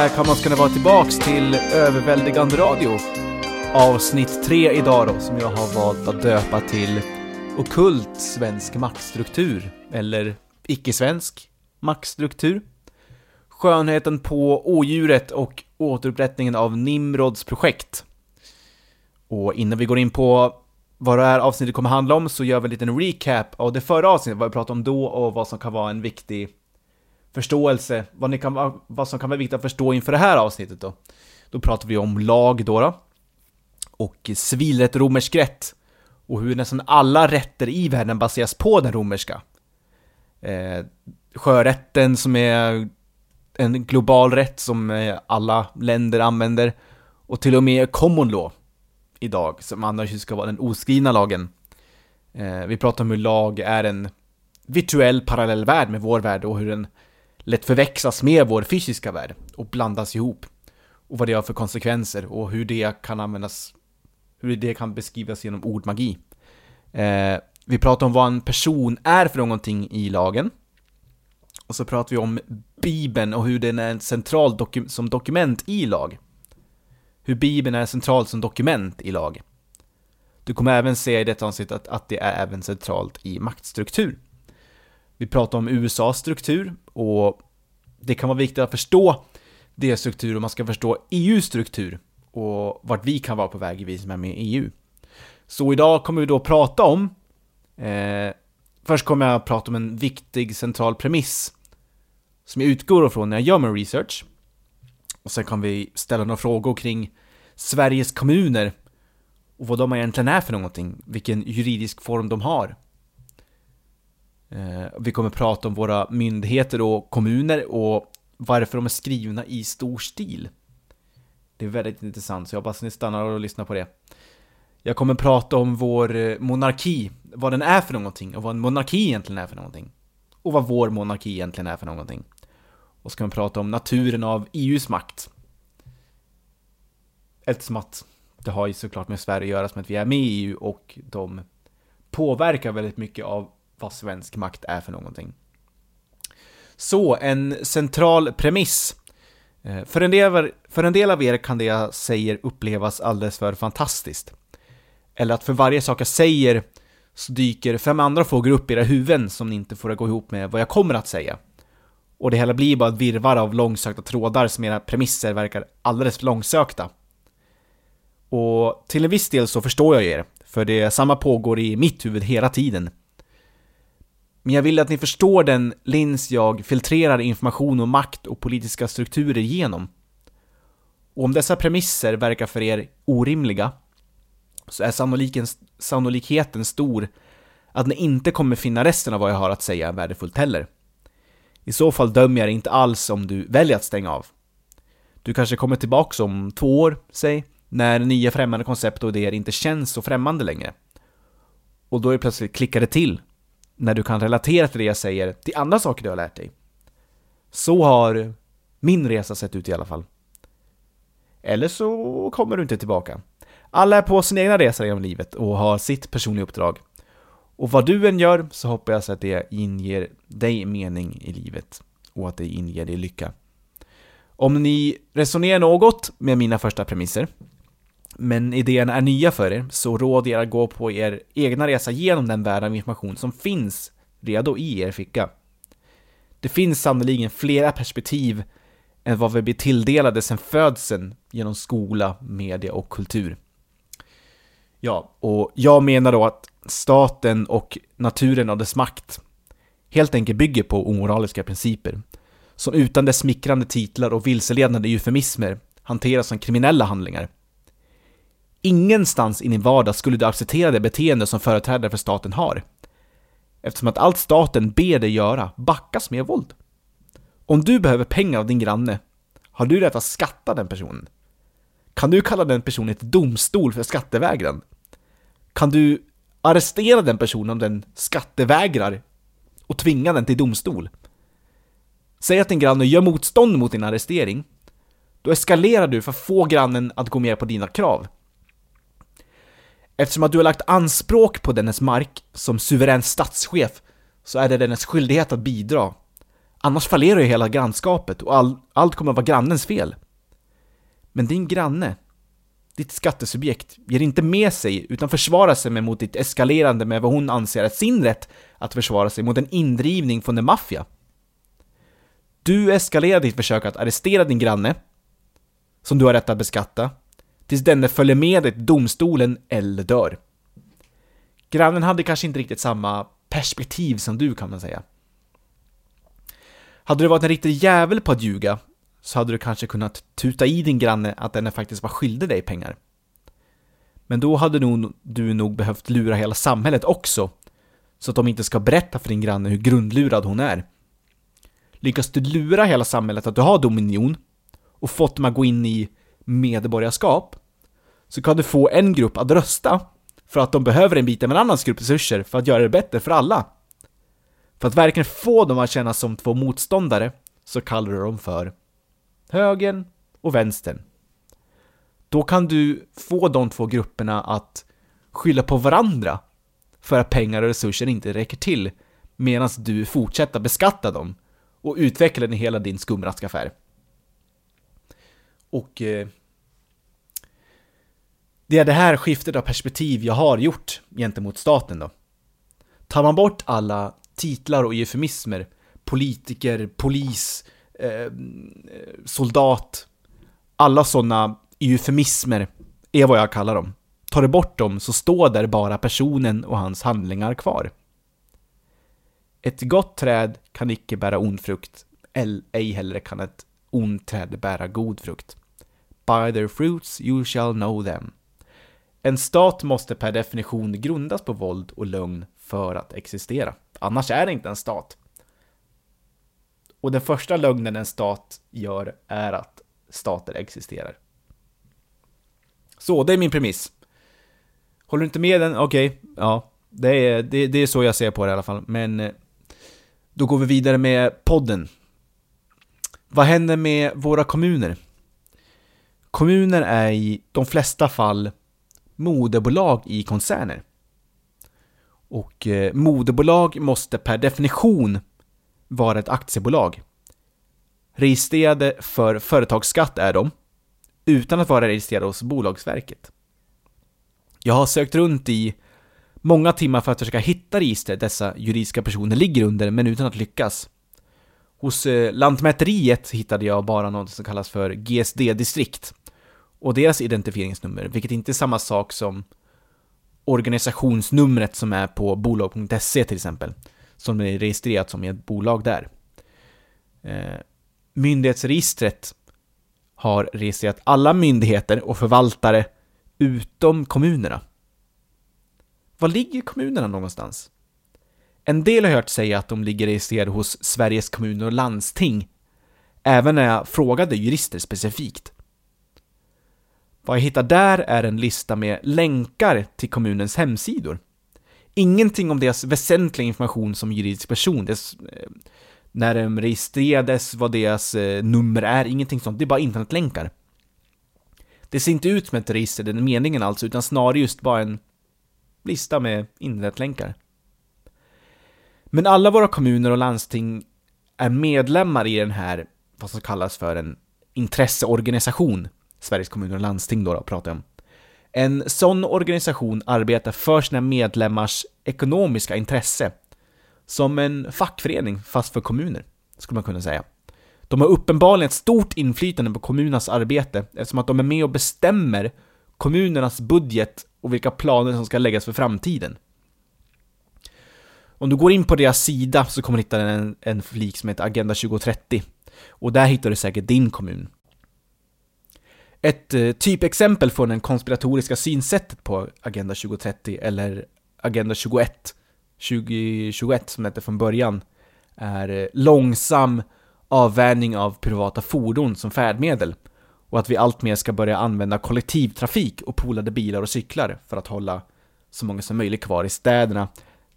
hjärtligt välkomna ska ni vara tillbaks till Överväldigande Radio. Avsnitt 3 idag då, som jag har valt att döpa till Okult svensk maktstruktur, eller icke-svensk maktstruktur. Skönheten på odjuret och återupprättningen av Nimrods projekt. Och innan vi går in på vad det här avsnittet kommer handla om så gör vi en liten recap av det förra avsnittet, vad vi pratade om då och vad som kan vara en viktig förståelse, vad, ni kan, vad som kan vara viktigt att förstå inför det här avsnittet då. Då pratar vi om lag då, då och civilrätt romersk rätt och hur nästan alla rätter i världen baseras på den romerska. Eh, sjörätten som är en global rätt som eh, alla länder använder och till och med common law idag som annars ska vara den oskrivna lagen. Eh, vi pratar om hur lag är en virtuell parallell värld med vår värld och hur den lätt förväxlas med vår fysiska värld och blandas ihop. Och vad det har för konsekvenser och hur det kan användas, hur det kan beskrivas genom ordmagi. Eh, vi pratar om vad en person är för någonting i lagen. Och så pratar vi om Bibeln och hur den är central doku som dokument i lag. Hur Bibeln är central som dokument i lag. Du kommer även se i detta avsnitt att, att det är även centralt i maktstruktur. Vi pratar om USAs struktur och det kan vara viktigt att förstå deras struktur och man ska förstå EUs struktur och vart vi kan vara på väg, vi som är med i EU. Så idag kommer vi då prata om eh, Först kommer jag att prata om en viktig central premiss som jag utgår ifrån när jag gör min research. Och sen kan vi ställa några frågor kring Sveriges kommuner och vad de egentligen är för någonting, vilken juridisk form de har. Eh, vi kommer prata om våra myndigheter och kommuner och varför de är skrivna i stor stil. Det är väldigt intressant, så jag hoppas ni stannar och lyssnar på det. Jag kommer prata om vår eh, monarki, vad den är för någonting och vad en monarki egentligen är för någonting. Och vad vår monarki egentligen är för någonting. Och så kan vi prata om naturen av EUs makt. Eftersom att det har ju såklart med Sverige att göra som att vi är med i EU och de påverkar väldigt mycket av vad svensk makt är för någonting. Så, en central premiss. Eh, för en, del, för en del av er kan det jag säger upplevas alldeles för fantastiskt. Eller att för varje sak jag säger så dyker fem andra frågor upp i era huvuden som ni inte får att gå ihop med vad jag kommer att säga. Och det hela blir bara ett virrvarr av långsökta trådar som era premisser verkar alldeles för långsökta. Och till en viss del så förstår jag er, för det samma pågår i mitt huvud hela tiden. Men jag vill att ni förstår den lins jag filtrerar information och makt och politiska strukturer genom. Och om dessa premisser verkar för er orimliga, så är sannolikheten stor att ni inte kommer finna resten av vad jag har att säga värdefullt heller. I så fall dömer jag dig inte alls om du väljer att stänga av. Du kanske kommer tillbaks om två år, säg, när nya främmande koncept och idéer inte känns så främmande längre. Och då är det plötsligt klickar det till när du kan relatera till det jag säger till andra saker du har lärt dig. Så har min resa sett ut i alla fall. Eller så kommer du inte tillbaka. Alla är på sin egna resa genom livet och har sitt personliga uppdrag. Och vad du än gör så hoppas jag att det inger dig mening i livet och att det inger dig lycka. Om ni resonerar något med mina första premisser men idéerna är nya för er, så råder jag att gå på er egna resa genom den värld av information som finns redo i er ficka. Det finns sannoliken flera perspektiv än vad vi blir tilldelade sedan födseln genom skola, media och kultur. Ja, och jag menar då att staten och naturen och dess makt helt enkelt bygger på omoraliska principer, som utan dess smickrande titlar och vilseledande eufemismer hanteras som kriminella handlingar. Ingenstans i din vardag skulle du acceptera det beteende som företrädare för staten har. Eftersom att allt staten ber dig göra backas med våld. Om du behöver pengar av din granne, har du rätt att skatta den personen? Kan du kalla den personen till domstol för skattevägran? Kan du arrestera den personen om den skattevägrar och tvinga den till domstol? Säg att din granne gör motstånd mot din arrestering. Då eskalerar du för att få grannen att gå med på dina krav. Eftersom att du har lagt anspråk på dennes mark som suverän statschef så är det dennes skyldighet att bidra. Annars fallerar ju hela grannskapet och all, allt kommer att vara grannens fel. Men din granne, ditt skattesubjekt, ger inte med sig utan försvarar sig mot ditt eskalerande med vad hon anser är sin rätt att försvara sig mot en indrivning från en maffia. Du eskalerar ditt försök att arrestera din granne, som du har rätt att beskatta, tills denne följer med dig till domstolen eller dör. Grannen hade kanske inte riktigt samma perspektiv som du kan man säga. Hade du varit en riktig jävel på att ljuga så hade du kanske kunnat tuta i din granne att denne faktiskt var skyldig dig pengar. Men då hade nog, du nog behövt lura hela samhället också, så att de inte ska berätta för din granne hur grundlurad hon är. Lyckas du lura hela samhället att du har dominion och fått dem att gå in i medborgarskap, så kan du få en grupp att rösta för att de behöver en bit av en annans grupp resurser för att göra det bättre för alla. För att verkligen få dem att kännas som två motståndare så kallar du dem för högern och vänstern. Då kan du få de två grupperna att skylla på varandra för att pengar och resurser inte räcker till medan du fortsätter beskatta dem och utveckla den hela din skumraskaffär. Och eh, det är det här skiftet av perspektiv jag har gjort gentemot staten då. Tar man bort alla titlar och eufemismer, politiker, polis, eh, soldat, alla sådana eufemismer är vad jag kallar dem. Tar du bort dem så står där bara personen och hans handlingar kvar. Ett gott träd kan icke bära ond frukt, ej heller kan ett ont träd bära god frukt. By their fruits you shall know them. En stat måste per definition grundas på våld och lögn för att existera. Annars är det inte en stat. Och den första lögnen en stat gör är att stater existerar. Så, det är min premiss. Håller du inte med den? Okej, okay. ja. Det är, det, det är så jag ser på det i alla fall. Men eh, då går vi vidare med podden. Vad händer med våra kommuner? Kommuner är i de flesta fall moderbolag i koncerner. Och eh, moderbolag måste per definition vara ett aktiebolag. Registrerade för företagsskatt är de, utan att vara registrerade hos Bolagsverket. Jag har sökt runt i många timmar för att försöka hitta register dessa juridiska personer ligger under, men utan att lyckas. Hos eh, Lantmäteriet hittade jag bara något som kallas för GSD-distrikt och deras identifieringsnummer, vilket inte är samma sak som organisationsnumret som är på bolag.se till exempel, som är registrerat som ett bolag där. Eh, myndighetsregistret har registrerat alla myndigheter och förvaltare utom kommunerna. Var ligger kommunerna någonstans? En del har hört säga att de ligger registrerade hos Sveriges kommuner och landsting, även när jag frågade jurister specifikt. Vad jag hittar där är en lista med länkar till kommunens hemsidor. Ingenting om deras väsentliga information som juridisk person, dess, eh, när de registrerades, vad deras eh, nummer är, ingenting sånt. Det är bara internetlänkar. Det ser inte ut som ett register, den meningen alltså, utan snarare just bara en lista med internetlänkar. Men alla våra kommuner och landsting är medlemmar i den här, vad som kallas för en intresseorganisation Sveriges kommuner och landsting då, då pratar jag om. En sån organisation arbetar för sina medlemmars ekonomiska intresse. Som en fackförening, fast för kommuner, skulle man kunna säga. De har uppenbarligen ett stort inflytande på kommunernas arbete eftersom att de är med och bestämmer kommunernas budget och vilka planer som ska läggas för framtiden. Om du går in på deras sida så kommer du hitta en, en flik som heter Agenda 2030. Och där hittar du säkert din kommun. Ett eh, typexempel från det konspiratoriska synsättet på Agenda 2030 eller Agenda 21 2021 som det hette från början är eh, långsam avvänjning av privata fordon som färdmedel och att vi alltmer ska börja använda kollektivtrafik och polade bilar och cyklar för att hålla så många som möjligt kvar i städerna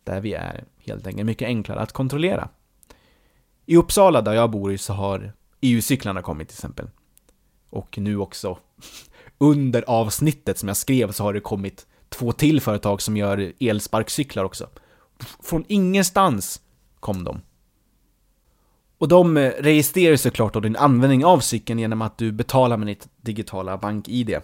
där vi är helt enkelt mycket enklare att kontrollera. I Uppsala där jag bor så har EU-cyklarna kommit till exempel. Och nu också under avsnittet som jag skrev så har det kommit två till företag som gör elsparkcyklar också. Från ingenstans kom de. Och de eh, registrerar såklart då din användning av cykeln genom att du betalar med ditt digitala bank-id.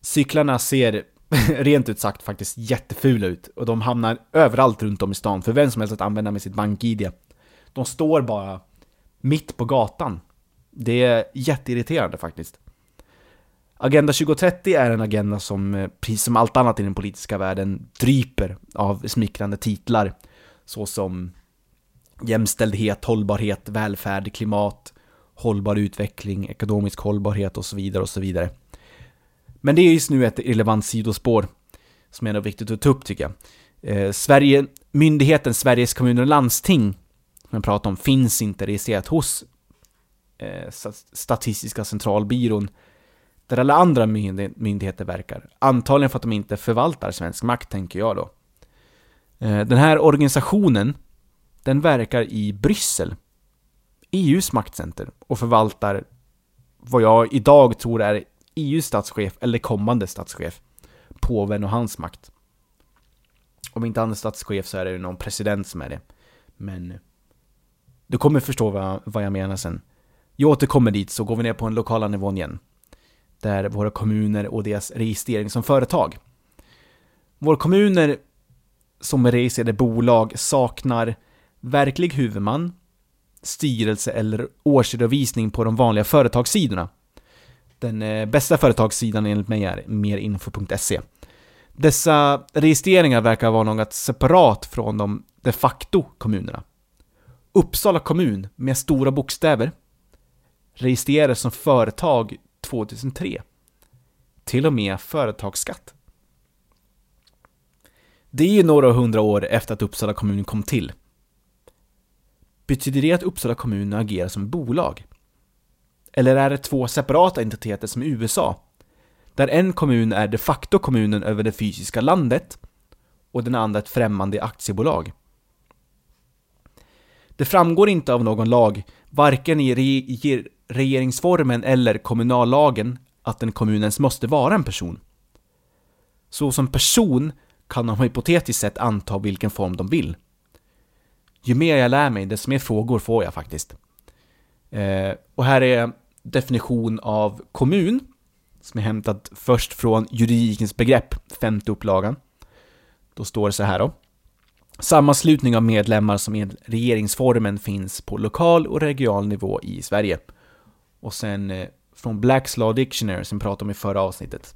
Cyklarna ser rent ut sagt faktiskt jättefula ut och de hamnar överallt runt om i stan för vem som helst att använda med sitt bank-id. De står bara mitt på gatan. Det är jätteirriterande faktiskt. Agenda 2030 är en agenda som, eh, precis som allt annat i den politiska världen, dryper av smickrande titlar såsom jämställdhet, hållbarhet, välfärd, klimat, hållbar utveckling, ekonomisk hållbarhet och så vidare och så vidare. Men det är just nu ett relevant sidospår som är viktigt att ta upp tycker jag. Eh, Sverige, myndigheten Sveriges kommuner och landsting, som jag pratade om, finns inte registrerat hos Eh, statistiska centralbyrån, där alla andra myndigheter verkar. Antagligen för att de inte förvaltar svensk makt, tänker jag då. Eh, den här organisationen, den verkar i Bryssel, EUs maktcenter, och förvaltar vad jag idag tror är EUs statschef, eller kommande statschef, påven och hans makt. Om inte han är statschef så är det någon president som är det. Men du kommer förstå vad, vad jag menar sen. Jag återkommer dit så går vi ner på den lokala nivån igen. Där våra kommuner och deras registrering som företag. Våra kommuner som registrerade bolag saknar verklig huvudman, styrelse eller årsredovisning på de vanliga företagssidorna. Den eh, bästa företagssidan enligt mig är merinfo.se. Dessa registreringar verkar vara något separat från de de facto kommunerna. Uppsala kommun med stora bokstäver registrerades som företag 2003. Till och med företagsskatt. Det är ju några hundra år efter att Uppsala kommun kom till. Betyder det att Uppsala kommun agerar som bolag? Eller är det två separata entiteter som i USA? Där en kommun är de facto kommunen över det fysiska landet och den andra ett främmande aktiebolag. Det framgår inte av någon lag, varken i re regeringsformen eller kommunallagen, att en kommun ens måste vara en person. Så som person kan de hypotetiskt sett anta vilken form de vill. Ju mer jag lär mig, desto mer frågor får jag faktiskt. Eh, och här är definition av kommun, som är hämtat först från juridikens begrepp, femte upplagan. Då står det så här då. Sammanslutning av medlemmar som enligt regeringsformen finns på lokal och regional nivå i Sverige. Och sen eh, från Black's Law Dictionary som vi pratade om i förra avsnittet.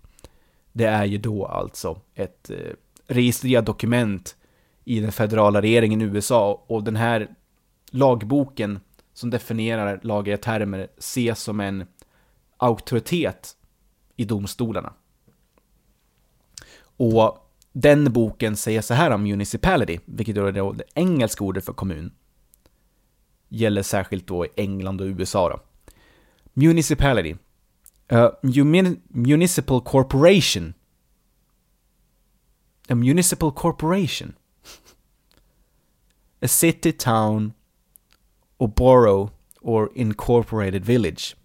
Det är ju då alltså ett eh, registrerat dokument i den federala regeringen i USA och den här lagboken som definierar lagliga termer ses som en auktoritet i domstolarna. Och den boken säger så här om municipality, vilket är det engelska ordet för kommun. Gäller särskilt då i England och USA då. Municipality. Uh, municipal corporation. A municipal corporation. A city, town or borough or incorporated village.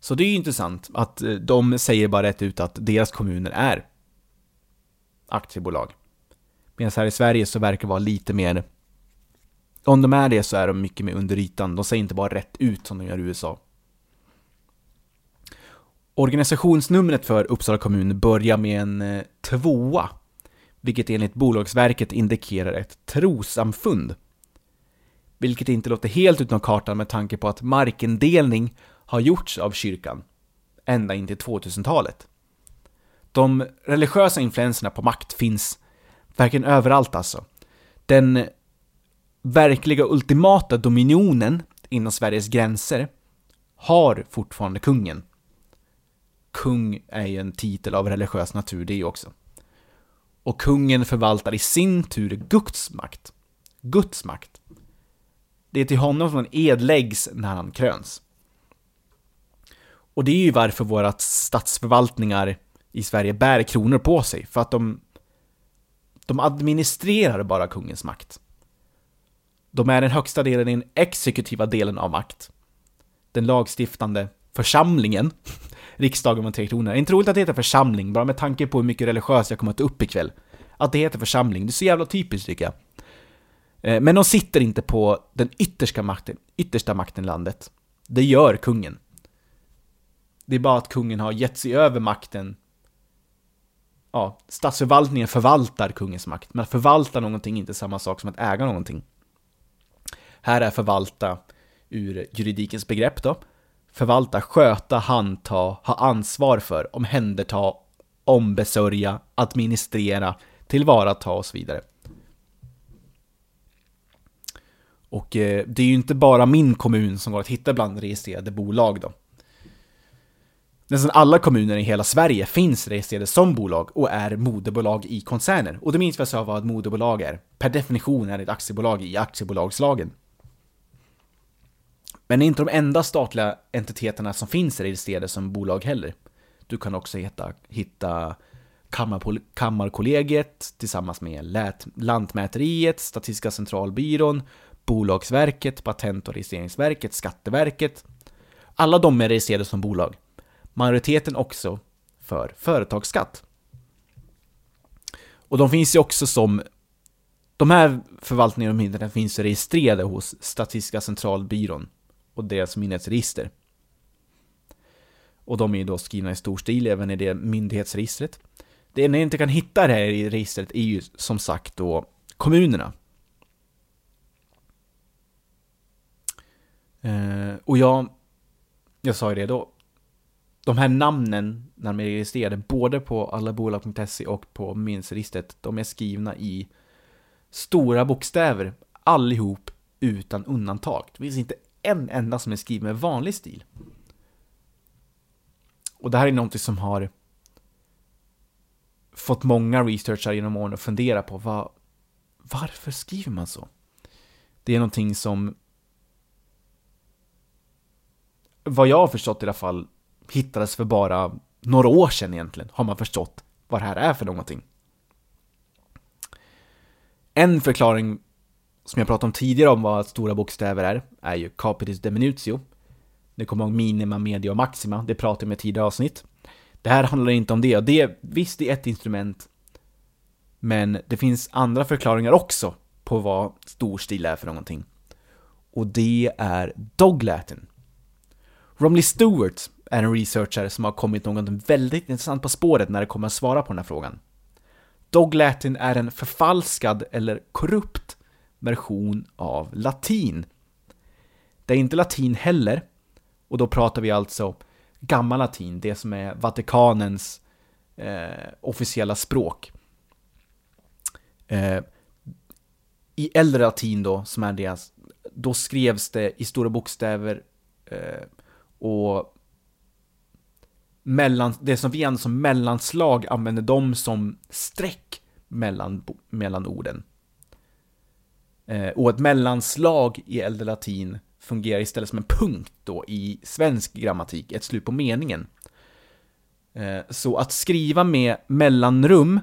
Så det är ju intressant att eh, de säger bara rätt ut att deras kommuner är aktiebolag. Medan här i Sverige så verkar det vara lite mer... Om de är det så är de mycket mer under ytan. De säger inte bara rätt ut som de gör i USA. Organisationsnumret för Uppsala kommun börjar med en eh, tvåa, vilket enligt Bolagsverket indikerar ett trosamfund. Vilket inte låter helt utom kartan med tanke på att markindelning har gjorts av kyrkan ända in till 2000-talet. De religiösa influenserna på makt finns verkligen överallt alltså. Den verkliga ultimata dominionen inom Sveriges gränser har fortfarande kungen. Kung är ju en titel av religiös natur det också. Och kungen förvaltar i sin tur Guds makt. Guds makt. Det är till honom som edläggs när han kröns. Och det är ju varför våra statsförvaltningar i Sverige bär kronor på sig, för att de, de administrerar bara kungens makt. De är den högsta delen i den exekutiva delen av makt. Den lagstiftande församlingen, riksdagen med tre kronor. Inte roligt att det heter församling, bara med tanke på hur mycket religiöst jag kommer att ta upp ikväll. Att det heter församling, det är så jävla typiskt tycker jag. Eh, men de sitter inte på den yttersta makten, yttersta makten i landet. Det gör kungen. Det är bara att kungen har gett sig över makten. Ja, statsförvaltningen förvaltar kungens makt, men att förvalta någonting är inte samma sak som att äga någonting. Här är förvalta ur juridikens begrepp då. Förvalta, sköta, handta, ha ansvar för, omhänderta, ombesörja, administrera, tillvarata och så vidare. Och eh, det är ju inte bara min kommun som går att hitta bland registrerade bolag då. Nästan alla kommuner i hela Sverige finns registrerade som bolag och är moderbolag i koncerner. Och det minns jag alltså sa vad ett moderbolag är. Per definition är det ett aktiebolag i aktiebolagslagen. Men det är inte de enda statliga entiteterna som finns registrerade som bolag heller. Du kan också hitta, hitta Kammarkollegiet tillsammans med Lantmäteriet, Statistiska centralbyrån, Bolagsverket, Patent och registreringsverket, Skatteverket. Alla de är registrerade som bolag. Majoriteten också för företagsskatt. Och de finns ju också som de här förvaltningarna och myndigheterna finns registrerade hos Statistiska centralbyrån och deras myndighetsregister. Och de är ju då skrivna i stor stil även i det myndighetsregistret. Det enda jag inte kan hitta det här i registret är ju som sagt då kommunerna. Eh, och jag, jag sa ju det då, de här namnen när de är registrerade både på allabolag.se och på myndighetsregistret, de är skrivna i stora bokstäver allihop utan undantag. Det finns inte en enda som är skriven med vanlig stil. Och det här är någonting som har fått många researchare genom åren att fundera på vad, varför skriver man så? Det är någonting som vad jag har förstått i alla fall hittades för bara några år sedan egentligen, har man förstått vad det här är för någonting. En förklaring som jag pratade om tidigare om vad stora bokstäver är, är ju capitis deminutio. Nu kommer ihåg minima, media och maxima, det pratade jag om i tidigare avsnitt. Det här handlar inte om det, och det, visst det är ett instrument, men det finns andra förklaringar också på vad storstil är för någonting. Och det är dog latin. Romley Stewart är en researcher som har kommit något väldigt intressant på spåret när det kommer att svara på den här frågan. Dog latin är en förfalskad eller korrupt version av latin. Det är inte latin heller, och då pratar vi alltså gammal latin, det som är Vatikanens eh, officiella språk. Eh, I äldre latin då, som är deras, då skrevs det i stora bokstäver eh, och mellan, det som vi använder som mellanslag använder de som streck mellan, mellan orden. Eh, och ett mellanslag i äldre latin fungerar istället som en punkt då i svensk grammatik, ett slut på meningen. Eh, så att skriva med mellanrum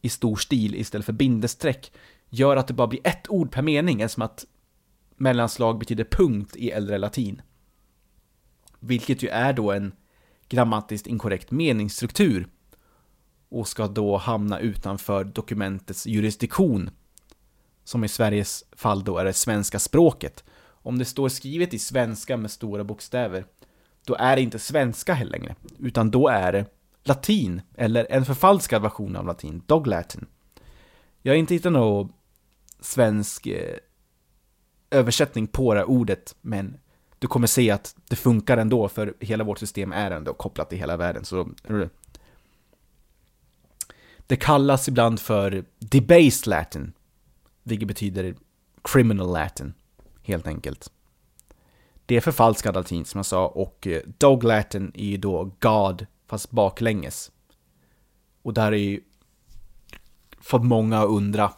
i stor stil istället för bindestreck gör att det bara blir ett ord per mening, eftersom att mellanslag betyder punkt i äldre latin. Vilket ju är då en grammatiskt inkorrekt meningsstruktur och ska då hamna utanför dokumentets jurisdiktion som i Sveriges fall då är det svenska språket. Om det står skrivet i svenska med stora bokstäver, då är det inte svenska heller längre, utan då är det latin, eller en förfalskad version av latin, dog latin. Jag har inte hittat någon svensk eh, översättning på det här ordet, men du kommer se att det funkar ändå, för hela vårt system är ändå kopplat till hela världen. Så det kallas ibland för debased latin, vilket betyder criminal latin, helt enkelt. Det är förfalskad latin som jag sa, och eh, dog latin är ju då God, fast baklänges. Och där är ju fått många att undra.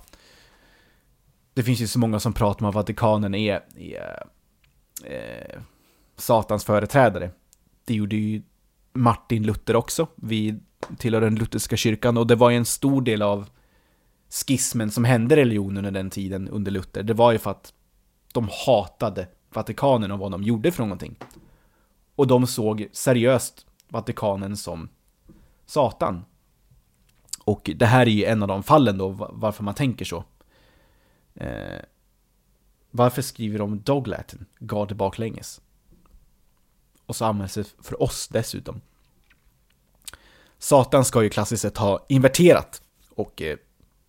Det finns ju så många som pratar om att Vatikanen är, är är Satans företrädare. Det gjorde ju Martin Luther också. Vi tillhör den lutherska kyrkan och det var ju en stor del av skismen som hände religionen under den tiden under Luther. Det var ju för att de hatade Vatikanen och vad de gjorde för någonting. Och de såg seriöst Vatikanen som Satan. Och det här är ju en av de fallen då varför man tänker så. Eh, varför skriver de Dog Latin, God baklänges? Och så används det för oss dessutom. Satan ska ju klassiskt sett ha inverterat. Och eh,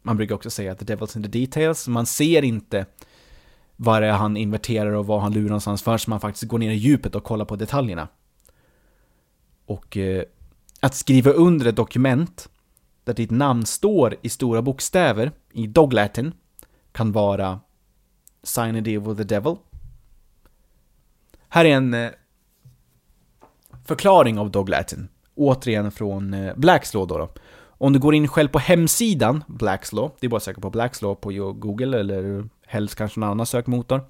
man brukar också säga att the devil's in the details. Man ser inte vad det är han inverterar och vad han lurar någonstans förrän man faktiskt går ner i djupet och kollar på detaljerna. Och eh, att skriva under ett dokument där ditt namn står i stora bokstäver i Dog Latin kan vara Sign a deal with the devil. Här är en eh, förklaring av Dog Latin. Återigen från eh, Blackslaw då, då. Om du går in själv på hemsidan Blackslaw, det är bara att söka på Blackslaw på Google eller helst kanske någon annan sökmotor.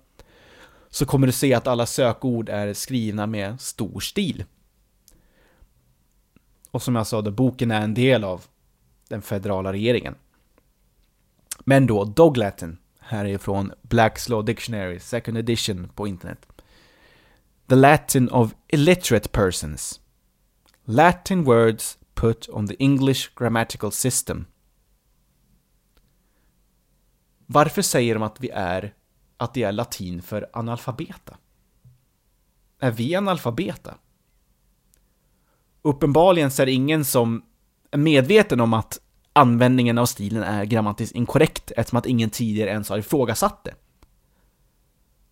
Så kommer du se att alla sökord är skrivna med stor stil. Och som jag sa, då, boken är en del av den federala regeringen. Men då, Dog Latin, här är från Black's Law Dictionary, second edition på internet. The Latin of illiterate persons. Latin words put on the English grammatical system. Varför säger de att vi är, att det är latin för analfabeta? Är vi analfabeta? Uppenbarligen så är det ingen som är medveten om att användningen av stilen är grammatiskt inkorrekt eftersom att ingen tidigare ens har ifrågasatt det.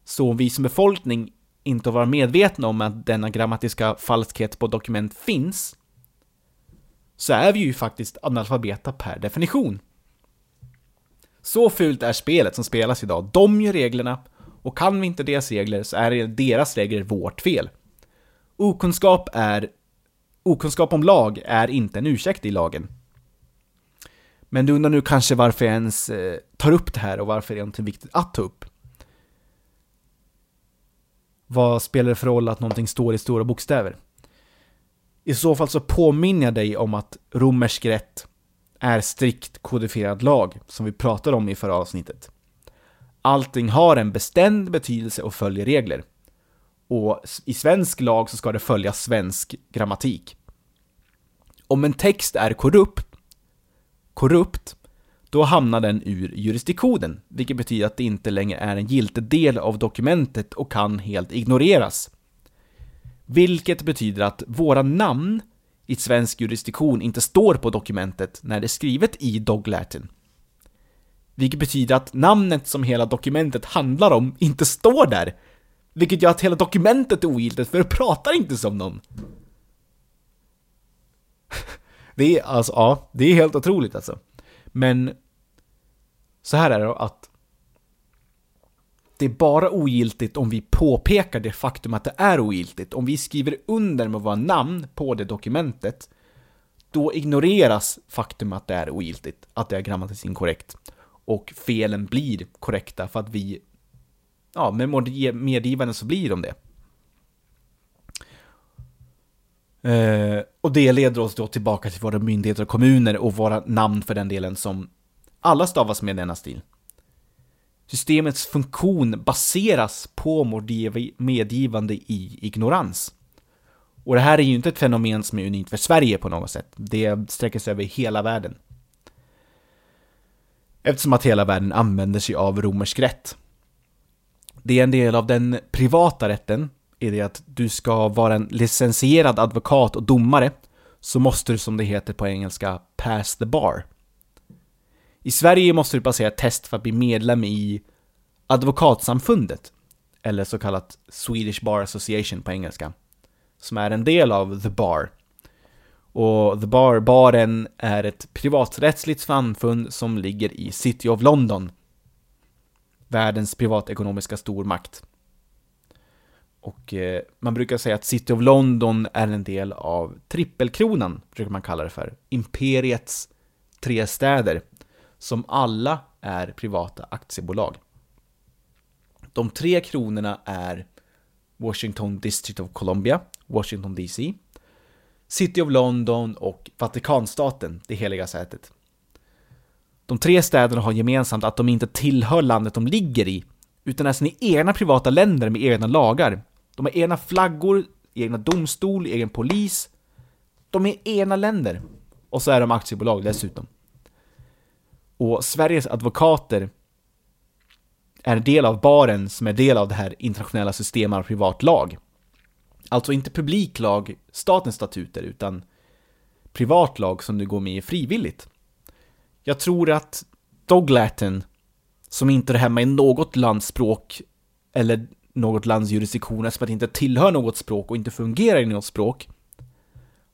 Så om vi som befolkning inte var medvetna om att denna grammatiska falskhet på dokument finns, så är vi ju faktiskt analfabeta per definition. Så fult är spelet som spelas idag. De gör reglerna, och kan vi inte deras regler så är deras regler vårt fel. Okunskap är... Okunskap om lag är inte en ursäkt i lagen. Men du undrar nu kanske varför jag ens eh, tar upp det här och varför det är någonting viktigt att ta upp. Vad spelar det för roll att någonting står i stora bokstäver? I så fall så påminner jag dig om att romersk rätt är strikt kodifierad lag, som vi pratade om i förra avsnittet. Allting har en bestämd betydelse och följer regler. Och i svensk lag så ska det följa svensk grammatik. Om en text är korrupt, korrupt, då hamnar den ur jurisdiktionen, vilket betyder att det inte längre är en giltig del av dokumentet och kan helt ignoreras. Vilket betyder att våra namn i svensk jurisdiktion inte står på dokumentet när det är skrivet i Dog Latin. Vilket betyder att namnet som hela dokumentet handlar om inte står där. Vilket gör att hela dokumentet är ogiltigt, för det pratar inte som någon. Det är alltså, ja, det är helt otroligt alltså. Men så här är det att det är bara ogiltigt om vi påpekar det faktum att det är ogiltigt. Om vi skriver under med våra namn på det dokumentet, då ignoreras faktum att det är ogiltigt, att det är grammatiskt inkorrekt. Och felen blir korrekta för att vi, ja, med medgivande så blir de det. Eh, och det leder oss då tillbaka till våra myndigheter och kommuner och våra namn för den delen som alla stavas med denna stil. Systemets funktion baseras på medgivande i ignorans. Och det här är ju inte ett fenomen som är unikt för Sverige på något sätt. Det sträcker sig över hela världen. Eftersom att hela världen använder sig av romersk rätt. Det är en del av den privata rätten, är det att du ska vara en licensierad advokat och domare, så måste du som det heter på engelska pass the bar. I Sverige måste du passera ett test för att bli medlem i Advokatsamfundet, eller så kallat Swedish Bar Association på engelska, som är en del av The Bar. Och The Bar, baren, är ett privaträttsligt samfund som ligger i City of London, världens privatekonomiska stormakt. Och eh, man brukar säga att City of London är en del av trippelkronan, brukar man kalla det för. Imperiets tre städer som alla är privata aktiebolag. De tre kronorna är Washington District of Columbia, Washington DC, City of London och Vatikanstaten, det heliga sätet. De tre städerna har gemensamt att de inte tillhör landet de ligger i, utan är sina egna privata länder med egna lagar. De har egna flaggor, egna domstol, egen polis. De är egna länder. Och så är de aktiebolag dessutom. Och Sveriges advokater är del av baren som är del av det här internationella systemet av privat lag. Alltså inte publiklag, statens statuter, utan privat lag som du går med i frivilligt. Jag tror att Doglatin, som inte är hemma i något lands språk eller något lands jurisdiktion eftersom det inte tillhör något språk och inte fungerar i något språk,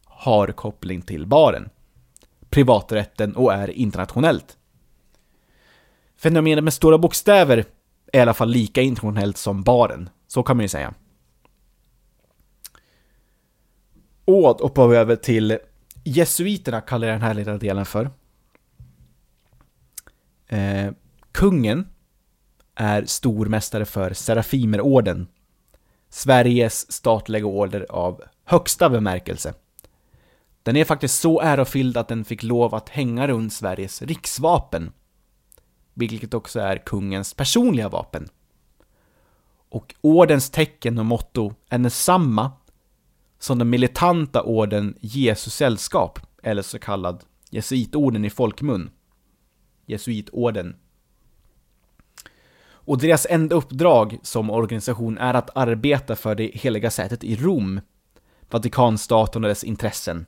har koppling till baren, privaträtten och är internationellt. Fenomenet med stora bokstäver är i alla fall lika internationellt som baren, så kan man ju säga. Och hoppar vi över till jesuiterna, kallar jag den här lilla delen för. Eh, kungen är stormästare för Serafimerorden, Sveriges statliga order av högsta bemärkelse. Den är faktiskt så ärofylld att den fick lov att hänga runt Sveriges riksvapen, vilket också är kungens personliga vapen. Och ordens tecken och motto är detsamma som den militanta orden Jesu sällskap, eller så kallad jesuitorden i folkmun. Jesuitorden. Och deras enda uppdrag som organisation är att arbeta för det heliga sätet i Rom, Vatikanstaten och dess intressen,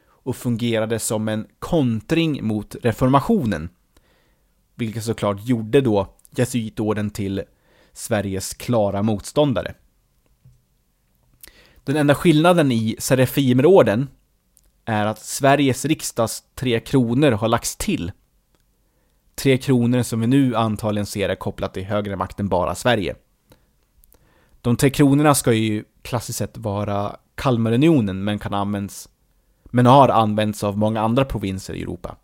och fungerade som en kontring mot reformationen, vilket såklart gjorde då jesuitorden till Sveriges klara motståndare. Den enda skillnaden i Serafimerorden är att Sveriges riksdags tre kronor har lagts till. Tre kronor som vi nu antagligen ser är kopplat till högre makt än bara Sverige. De tre kronorna ska ju klassiskt sett vara Kalmarunionen men kan användas men har använts av många andra provinser i Europa.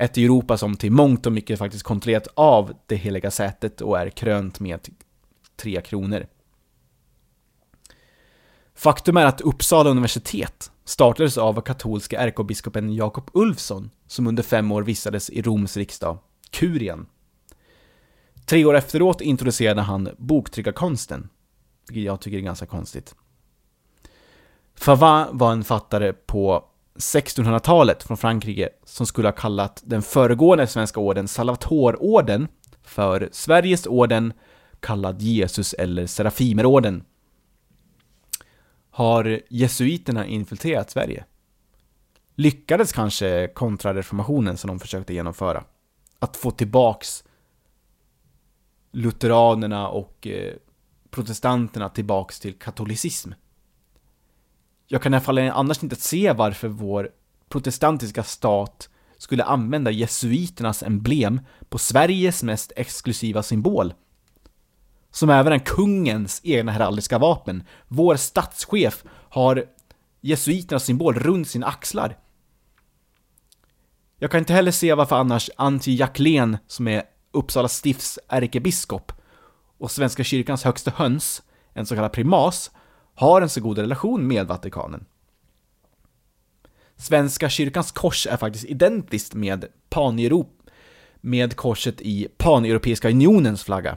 Ett Europa som till mångt och mycket faktiskt kontrollerat av det heliga sätet och är krönt med tre kronor. Faktum är att Uppsala universitet startades av katolska ärkebiskopen Jakob Ulfsson, som under fem år vistades i Roms riksdag, Kurien. Tre år efteråt introducerade han boktryckarkonsten, vilket jag tycker är ganska konstigt. Favin var en fattare på 1600-talet från Frankrike som skulle ha kallat den föregående svenska orden Salvatororden för Sveriges orden kallad Jesus eller Serafimerorden har jesuiterna infiltrerat Sverige? Lyckades kanske kontrareformationen som de försökte genomföra? Att få tillbaks lutheranerna och eh, protestanterna tillbaks till katolicism? Jag kan i alla fall annars inte se varför vår protestantiska stat skulle använda jesuiternas emblem på Sveriges mest exklusiva symbol som även är kungens egna heraldiska vapen. Vår statschef har jesuiternas symbol runt sina axlar. Jag kan inte heller se varför annars Antje Jacklén, som är Uppsala stifts ärkebiskop och Svenska kyrkans högsta höns, en så kallad primas, har en så god relation med Vatikanen. Svenska kyrkans kors är faktiskt identiskt med Paneuropa med korset i Paneuropeiska unionens flagga.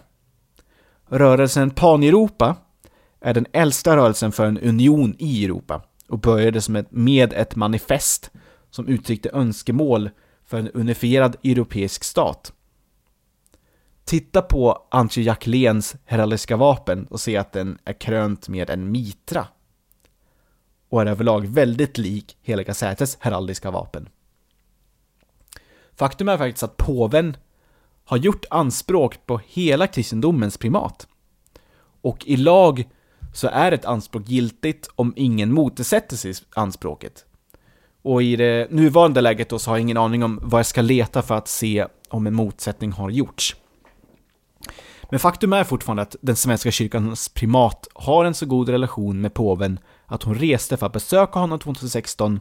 Rörelsen Paneuropa är den äldsta rörelsen för en union i Europa och började som ett, med ett manifest som uttryckte önskemål för en unifierad europeisk stat. Titta på Antje Jacquelins heraldiska vapen och se att den är krönt med en mitra och är överlag väldigt lik Heliga Sätes heraldiska vapen. Faktum är faktiskt att påven har gjort anspråk på hela kristendomens primat. Och i lag så är ett anspråk giltigt om ingen motsätter sig anspråket. Och i det nuvarande läget då så har jag ingen aning om vad jag ska leta för att se om en motsättning har gjorts. Men faktum är fortfarande att den svenska kyrkans primat har en så god relation med påven att hon reste för att besöka honom 2016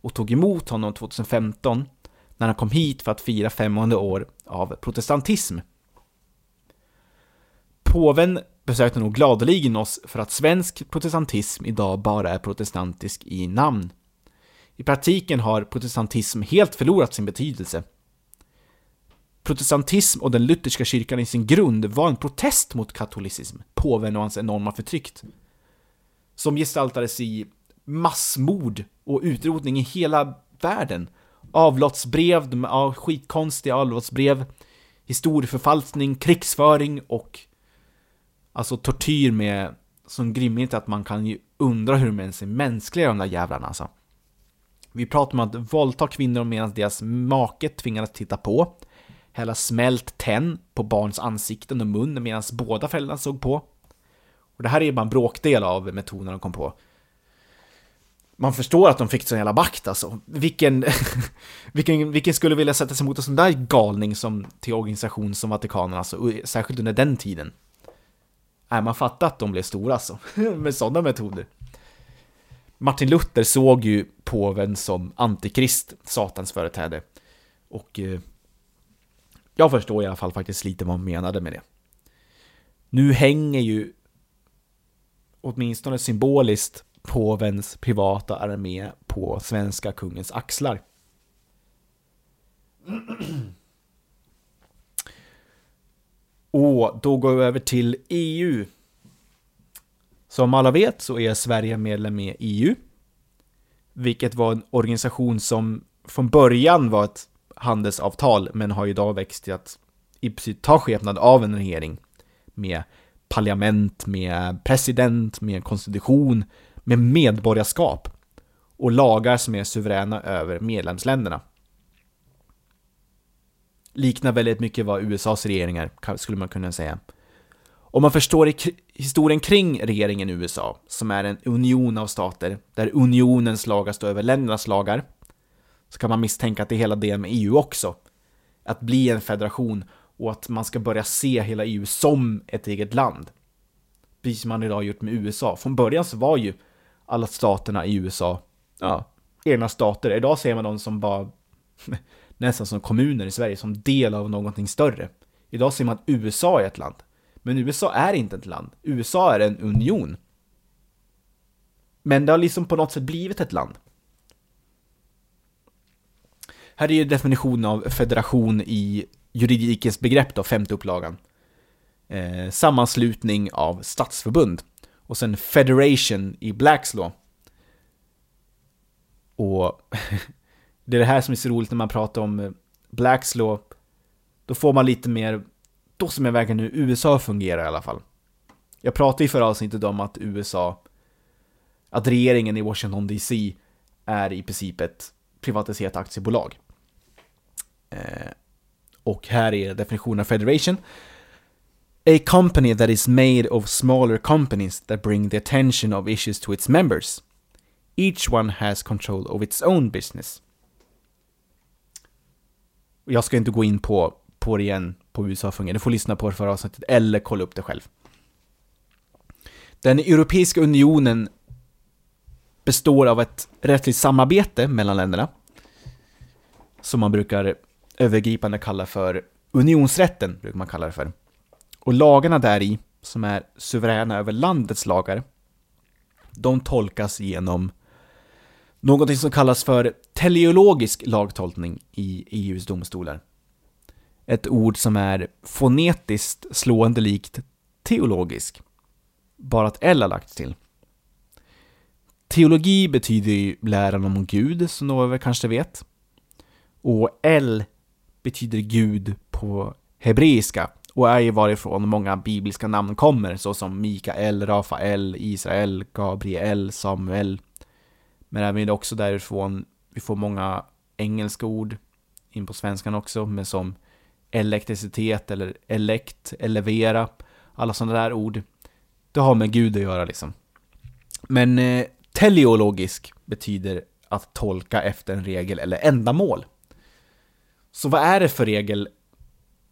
och tog emot honom 2015 när han kom hit för att fira 500 år av protestantism. Påven besökte nog gladeligen oss för att svensk protestantism idag bara är protestantisk i namn. I praktiken har protestantism helt förlorat sin betydelse. Protestantism och den lutherska kyrkan i sin grund var en protest mot katolicism, påven och hans enorma förtryck. Som gestaltades i massmord och utrotning i hela världen avlottsbrev, ja, skitkonstiga avlottsbrev historieförfalskning, krigsföring och alltså tortyr med sån grymhet att man kan ju undra hur de ens är mänskliga de där jävlarna alltså. Vi pratar om att våldta kvinnor medan deras make tvingades titta på. Hälla smält tenn på barns ansikten och mun medan båda föräldrarna såg på. Och det här är ju bara en bråkdel av metoden de kom på. Man förstår att de fick sån jävla makt alltså. Vilken, vilken, vilken skulle vilja sätta sig mot en sån där galning som till organisation som Vatikanen alltså, särskilt under den tiden. Nej, man fattar att de blev stora alltså, med sådana metoder. Martin Luther såg ju påven som antikrist, satans företräde. Och eh, jag förstår i alla fall faktiskt lite vad hon menade med det. Nu hänger ju åtminstone symboliskt påvens privata armé på svenska kungens axlar. Och då går vi över till EU. Som alla vet så är Sverige medlem i EU. Vilket var en organisation som från början var ett handelsavtal men har idag växt till att i princip ta skepnad av en regering. Med parlament, med president, med konstitution, med medborgarskap och lagar som är suveräna över medlemsländerna. Liknar väldigt mycket vad USAs regeringar skulle man kunna säga. Om man förstår historien kring regeringen i USA, som är en union av stater, där unionens lagar står över ländernas lagar, så kan man misstänka att det är hela det med EU också. Att bli en federation och att man ska börja se hela EU som ett eget land. Precis som man idag gjort med USA. Från början så var ju alla staterna i USA, ja, egna stater. Idag ser man dem som bara nästan som kommuner i Sverige, som del av någonting större. Idag ser man att USA är ett land. Men USA är inte ett land. USA är en union. Men det har liksom på något sätt blivit ett land. Här är ju definitionen av federation i juridikens begrepp då, femte upplagan. Eh, sammanslutning av statsförbund. Och sen Federation i Blacks Law. Och det är det här som är så roligt när man pratar om eh, Blacks Law. Då får man lite mer, då som jag verkligen nu USA fungerar i alla fall. Jag pratade i förra avsnittet om att USA, att regeringen i Washington DC är i princip ett privatiserat aktiebolag. Eh, och här är definitionen av Federation. A company that is made of smaller companies that bring the attention of issues to its members. Each one has control of its own business. Jag ska inte gå in på, på det igen, på hur USA fungerar. Du får lyssna på det förra avsnittet, eller kolla upp det själv. Den Europeiska Unionen består av ett rättsligt samarbete mellan länderna. Som man brukar övergripande kallar för unionsrätten, brukar man kalla det för. Och lagarna där i, som är suveräna över landets lagar, de tolkas genom någonting som kallas för teleologisk lagtolkning i EUs domstolar. Ett ord som är fonetiskt slående likt teologisk, bara att L har lagts till. Teologi betyder ju läran om Gud, som några kanske vet. Och L betyder Gud på hebreiska och är ju varifrån många bibliska namn kommer, såsom Mikael, Rafael, Israel, Gabriel, Samuel. Men även också därifrån vi får många engelska ord in på svenskan också, men som elektricitet eller elekt, elevera, alla sådana där ord. Det har med Gud att göra liksom. Men eh, teleologisk betyder att tolka efter en regel eller ändamål. Så vad är det för regel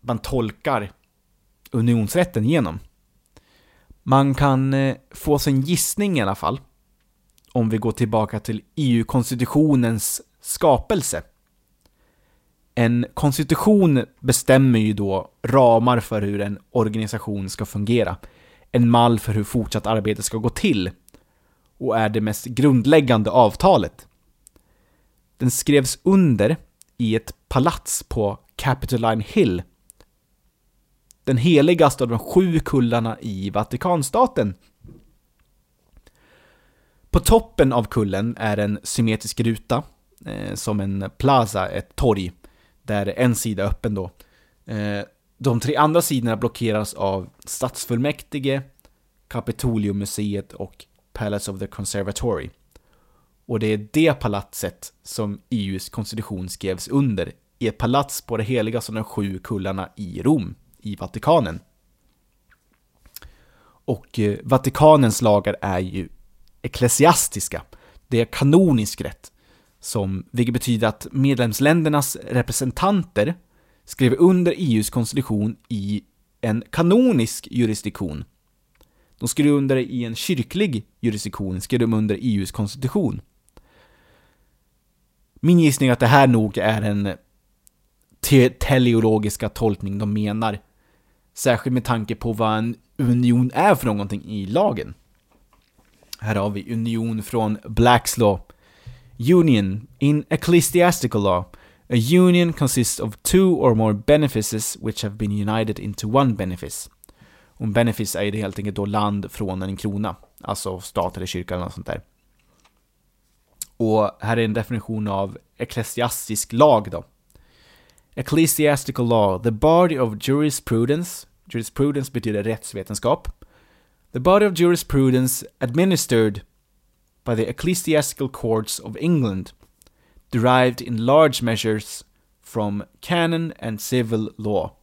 man tolkar unionsrätten genom? Man kan eh, få sin gissning i alla fall, om vi går tillbaka till EU-konstitutionens skapelse. En konstitution bestämmer ju då ramar för hur en organisation ska fungera. En mall för hur fortsatt arbete ska gå till. Och är det mest grundläggande avtalet. Den skrevs under i ett palats på Capitoline Hill. Den heligaste av de sju kullarna i Vatikanstaten. På toppen av kullen är en symmetrisk ruta, eh, som en plaza, ett torg, där en sida är öppen då. Eh, de tre andra sidorna blockeras av stadsfullmäktige, Kapitoliummuseet och Palace of the Conservatory. Och det är det palatset som EUs konstitution skrevs under i ett palats på det heliga som de sju kullarna i Rom, i Vatikanen. Och eh, Vatikanens lagar är ju ecklesiastiska. Det är kanonisk rätt. Som, vilket betyder att medlemsländernas representanter skrev under EUs konstitution i en kanonisk jurisdiktion. De skrev under i en kyrklig jurisdiktion, skrev de under EUs konstitution. Min gissning är att det här nog är en te teleologiska tolkning de menar. Särskilt med tanke på vad en union är för någonting i lagen. Här har vi union från Blacks Law. Union in ecclesiastical law. A union consists of two or more benefices which have been united into one benefice. Och en benefice är det helt enkelt då land från en krona. Alltså stat eller kyrka eller något sånt där. Och här är en definition av ecklesiastisk lag då. Ecclesiastical law, the body of jurisprudence. Jurisprudence betyder rättsvetenskap. The body of jurisprudence administered by the ecclesiastical courts of England, derived in large measures from canon and civil law.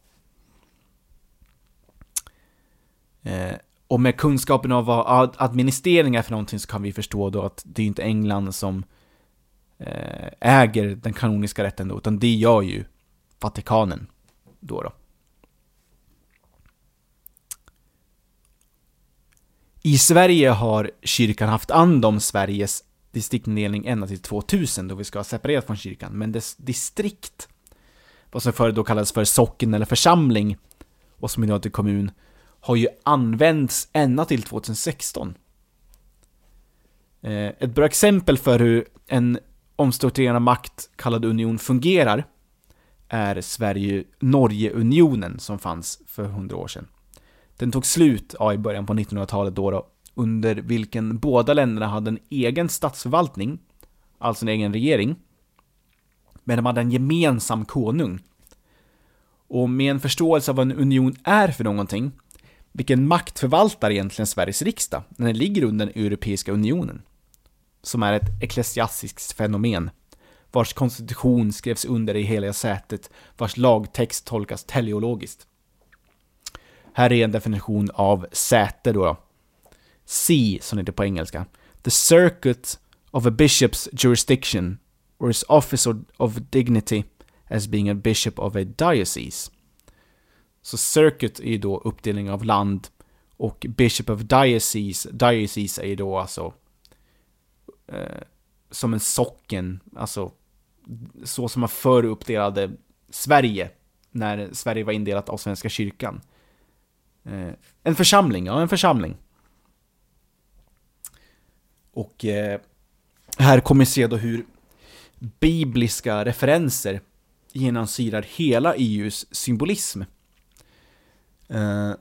Eh, och med kunskapen av vad administrering är för någonting så kan vi förstå då att det är inte England som eh, äger den kanoniska rätten då, utan det gör ju Vatikanen då. då. I Sverige har kyrkan haft hand om Sveriges distriktsindelning ända till 2000 då vi ska ha separerat från kyrkan, men dess distrikt, vad som förr då kallades för socken eller församling, och som idag till kommun, har ju använts ända till 2016. Eh, ett bra exempel för hur en omstrukturerad makt kallad union fungerar är Sverige-Norge-unionen som fanns för 100 år sedan. Den tog slut ja, i början på 1900-talet då, då, under vilken båda länderna hade en egen statsförvaltning, alltså en egen regering, men de hade en gemensam konung. Och med en förståelse av vad en union är för någonting, vilken makt förvaltar egentligen Sveriges riksdag när den ligger under den Europeiska unionen? Som är ett ecklesiastiskt fenomen, vars konstitution skrevs under i heliga sätet, vars lagtext tolkas teleologiskt. Här är en definition av säte då. C, som det heter på engelska. The circuit of a bishop's jurisdiction, or his office of dignity as being a bishop of a diocese. Så circuit är ju då uppdelning av land och bishop of diocese, diocese är ju då alltså eh, som en socken, alltså så som man förr uppdelade Sverige när Sverige var indelat av Svenska kyrkan. Eh, en församling, ja en församling. Och eh, här kommer vi se då hur bibliska referenser genomsyrar hela EUs symbolism. Eh,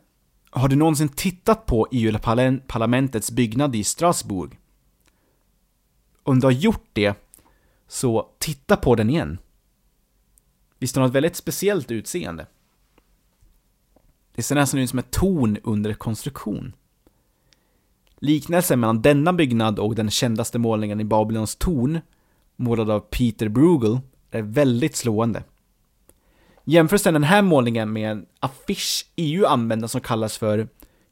har du någonsin tittat på EU-parlamentets byggnad i Strasbourg? Om du har gjort det, så titta på den igen. Visst har den ett väldigt speciellt utseende? Det ser nästan ut som ett torn under konstruktion. Liknelsen mellan denna byggnad och den kändaste målningen i Babylons torn, målad av Peter Bruegel, är väldigt slående. Jämförs den här målningen med en affisch EU använder som kallas för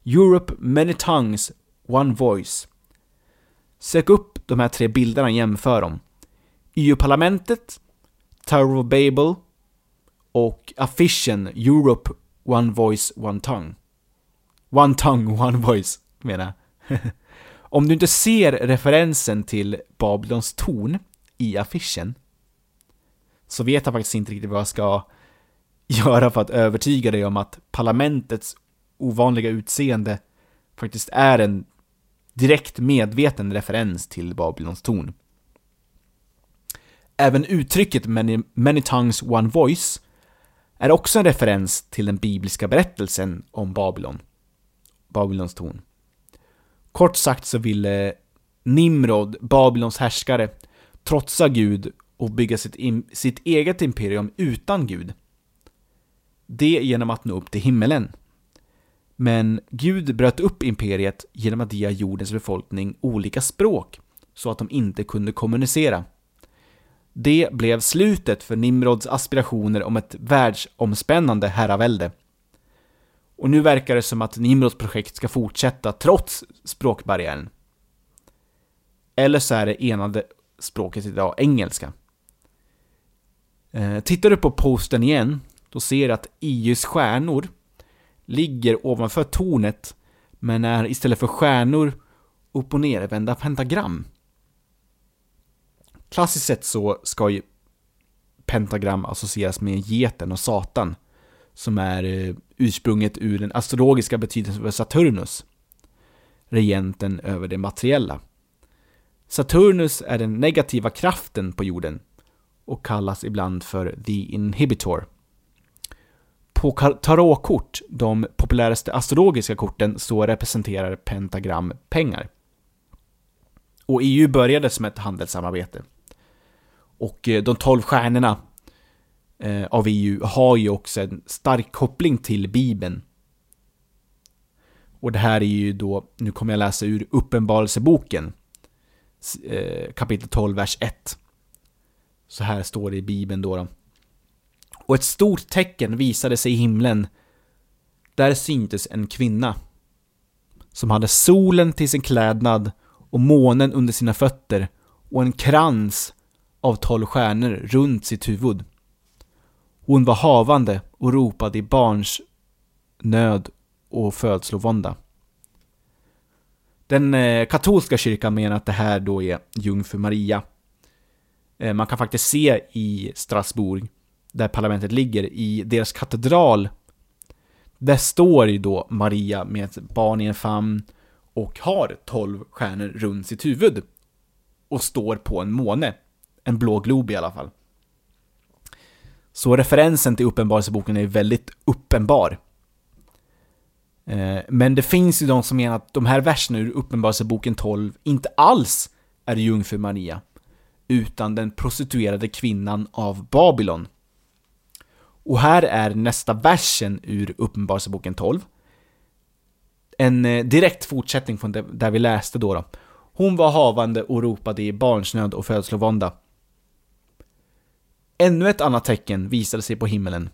Europe Many Tongues One Voice. Sök upp de här tre bilderna och jämför dem. EU-parlamentet, Tower of Babel och affischen Europe One Voice One Tongue. One Tongue One Voice menar jag. Om du inte ser referensen till Babylons torn i affischen så vet jag faktiskt inte riktigt vad jag ska göra för att övertyga dig om att parlamentets ovanliga utseende faktiskt är en direkt medveten referens till Babylons torn. Även uttrycket many, many tongues one voice är också en referens till den bibliska berättelsen om Babylon, Babylons torn. Kort sagt så ville Nimrod, Babylons härskare, trotsa Gud och bygga sitt, sitt eget imperium utan Gud. Det genom att nå upp till himmelen. Men Gud bröt upp imperiet genom att ge jordens befolkning olika språk så att de inte kunde kommunicera. Det blev slutet för Nimrods aspirationer om ett världsomspännande herravälde. Och nu verkar det som att Nimrods projekt ska fortsätta trots språkbarriären. Eller så är det enande språket idag engelska. Eh, tittar du på posten igen, då ser du att EUs stjärnor ligger ovanför tornet, men är istället för stjärnor upp och nervända pentagram. Klassiskt sett så ska ju pentagram associeras med geten och Satan, som är eh, ursprunget ur den astrologiska betydelsen för Saturnus, regenten över det materiella. Saturnus är den negativa kraften på jorden och kallas ibland för The Inhibitor. På tarotkort, de populäraste astrologiska korten, så representerar pentagram pengar. Och EU började som ett handelssamarbete. Och eh, de tolv stjärnorna eh, av EU har ju också en stark koppling till Bibeln. Och det här är ju då, nu kommer jag läsa ur Uppenbarelseboken, eh, kapitel 12, vers 1. Så här står det i Bibeln då. då. Och ett stort tecken visade sig i himlen. Där syntes en kvinna. Som hade solen till sin klädnad och månen under sina fötter och en krans av tolv stjärnor runt sitt huvud. Hon var havande och ropade i barns nöd och födslovånda. Den eh, katolska kyrkan menar att det här då är jungfru Maria. Eh, man kan faktiskt se i Strasbourg, där parlamentet ligger, i deras katedral. Där står ju då Maria med ett barn i en famn och har tolv stjärnor runt sitt huvud. Och står på en måne. En blå glob i alla fall. Så referensen till Uppenbarelseboken är väldigt uppenbar. Eh, men det finns ju de som menar att de här verserna ur Uppenbarelseboken 12 inte alls är jungfru Maria, utan den prostituerade kvinnan av Babylon. Och här är nästa versen ur Uppenbarelseboken 12. En eh, direkt fortsättning från där vi läste då, då. Hon var havande och ropade i barnsnöd och födslovånda. Ännu ett annat tecken visade sig på himmelen.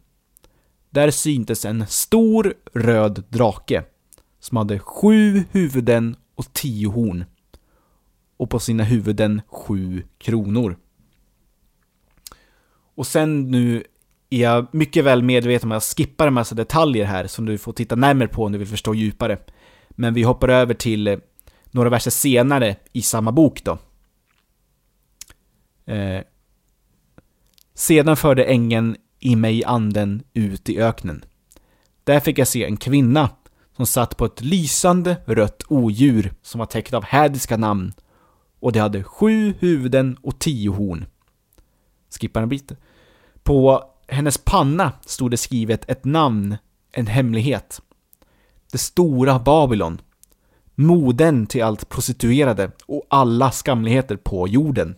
Där syntes en stor röd drake som hade sju huvuden och tio horn. Och på sina huvuden sju kronor. Och sen nu är jag mycket väl medveten om att jag skippar en massa detaljer här som du får titta närmare på om du vill förstå djupare. Men vi hoppar över till eh, några verser senare i samma bok då. Eh, sedan förde ängeln i mig anden ut i öknen. Där fick jag se en kvinna som satt på ett lysande rött odjur som var täckt av hädiska namn och det hade sju huvuden och tio horn. Skippar en bit. På hennes panna stod det skrivet ett namn, en hemlighet. Det stora Babylon. Moden till allt prostituerade och alla skamligheter på jorden.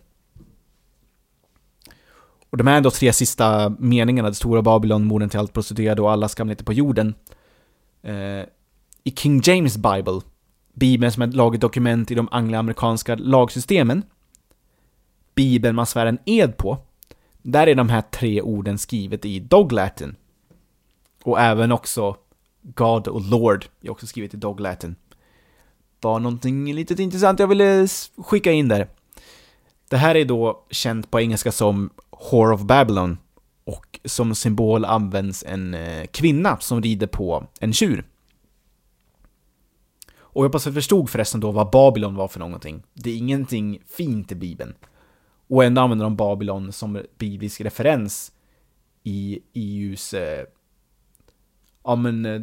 Och de här då tre sista meningarna, det stora Babylon, morden till allt prostituerade och alla skamligheter på jorden. Eh, I King James Bible, Bibeln som ett lagligt dokument i de angloamerikanska lagsystemen, Bibeln man svär en ed på, där är de här tre orden skrivet i Dog Latin. Och även också God och Lord är också skrivet i Dog Latin. Bara någonting lite intressant jag ville skicka in där. Det här är då känt på engelska som Whore of Babylon och som symbol används en eh, kvinna som rider på en tjur. Och jag hoppas jag förstod förresten då vad Babylon var för någonting. Det är ingenting fint i Bibeln. Och ändå använder de Babylon som biblisk referens i EUs... Eh, ja men, eh,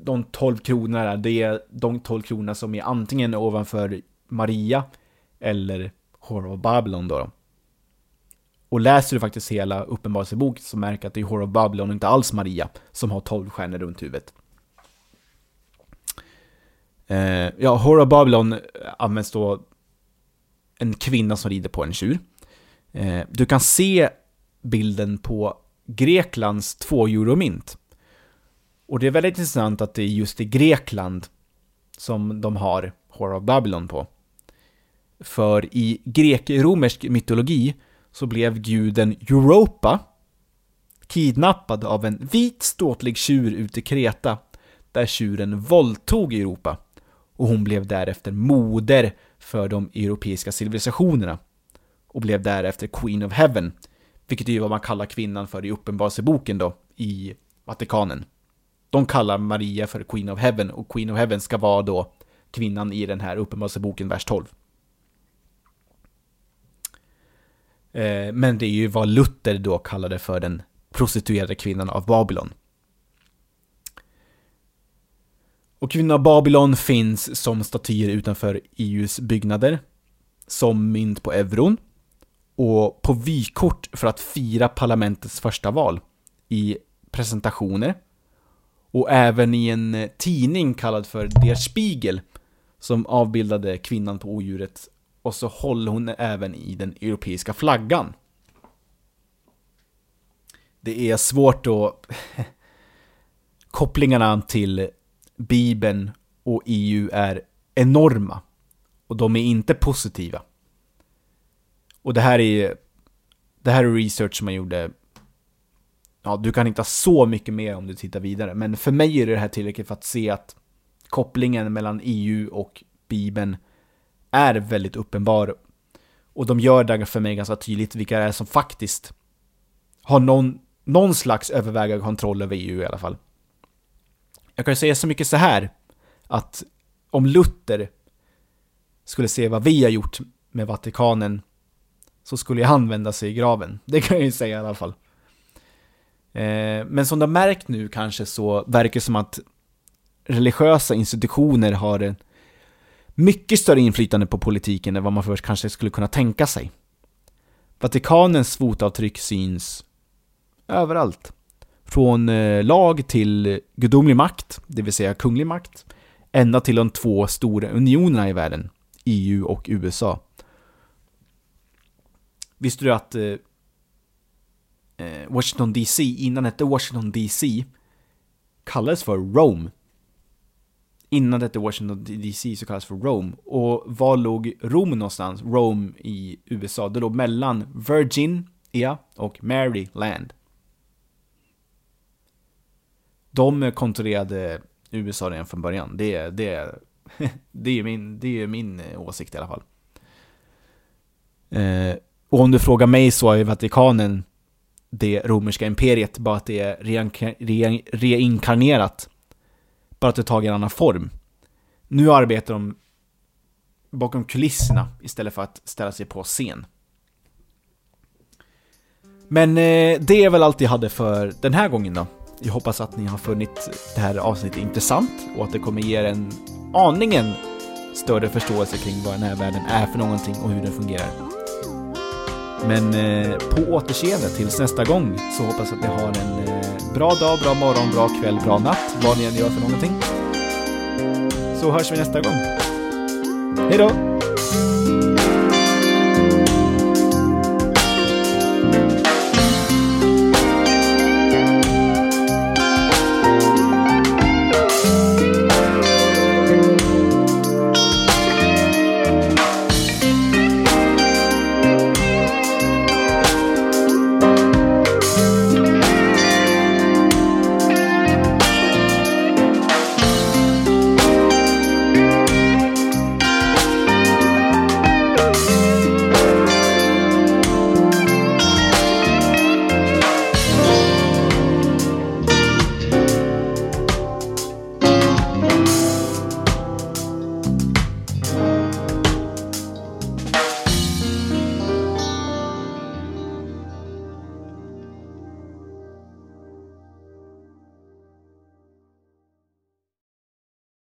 de 12 kronorna, det är de 12 kronorna som är antingen ovanför Maria eller Horror of Babylon då. då. Och läser du faktiskt hela Uppenbarelseboken så märker att det är Horror of Babylon och inte alls Maria som har 12 stjärnor runt huvudet. Eh, ja, Horror of Babylon används då en kvinna som rider på en tjur. Eh, du kan se bilden på Greklands 2 euromynt. Och det är väldigt intressant att det är just i Grekland som de har Horror of Babylon på. För i grek-romersk mytologi så blev guden Europa kidnappad av en vit ståtlig tjur ute i Kreta där tjuren våldtog Europa och hon blev därefter moder för de europeiska civilisationerna och blev därefter Queen of Heaven, vilket är vad man kallar kvinnan för i Uppenbarelseboken då, i Vatikanen. De kallar Maria för Queen of Heaven och Queen of Heaven ska vara då kvinnan i den här Uppenbarelseboken, vers 12. Eh, men det är ju vad Luther då kallade för den prostituerade kvinnan av Babylon. Och kvinnan av Babylon finns som statyer utanför EUs byggnader, som mynt på euron och på vykort för att fira parlamentets första val i presentationer och även i en tidning kallad för Der Spiegel som avbildade kvinnan på odjuret och så håller hon även i den europeiska flaggan. Det är svårt att kopplingarna till Bibeln och EU är enorma. Och de är inte positiva. Och det här är det här är research som man gjorde Ja, du kan hitta så mycket mer om du tittar vidare, men för mig är det här tillräckligt för att se att kopplingen mellan EU och Bibeln är väldigt uppenbar. Och de gör det för mig ganska tydligt vilka det är som faktiskt har någon, någon slags övervägande kontroll över EU i alla fall. Jag kan ju säga så mycket så här, att om Luther skulle se vad vi har gjort med Vatikanen så skulle han vända sig i graven. Det kan jag ju säga i alla fall. Eh, men som du har märkt nu kanske så verkar det som att religiösa institutioner har mycket större inflytande på politiken än vad man först kanske skulle kunna tänka sig. Vatikanens fotavtryck syns överallt. Från eh, lag till gudomlig makt, det vill säga kunglig makt, ända till de två stora unionerna i världen, EU och USA. Visste du att eh, eh Washington DC, innan hette Washington DC, kallades för Rome? Innan det hette Washington DC så kallades för Rome. Och var låg Rom någonstans? Rome i USA. Det låg mellan Virginia och Maryland. De kontrollerade USA redan från början. Det, det, det, är min, det är min eh, åsikt i alla fall. Eh, och om du frågar mig så är Vatikanen det romerska imperiet, bara att det är reinkarnerat. Bara att det tagit en annan form. Nu arbetar de bakom kulisserna istället för att ställa sig på scen. Men eh, det är väl allt jag hade för den här gången då. Jag hoppas att ni har funnit det här avsnittet intressant och att det kommer ge er en aningen större förståelse kring vad den här världen är för någonting och hur den fungerar. Men eh, på återseende tills nästa gång så hoppas jag att ni har en eh, bra dag, bra morgon, bra kväll, bra natt, vad ni än gör för någonting. Så hörs vi nästa gång. Hej då!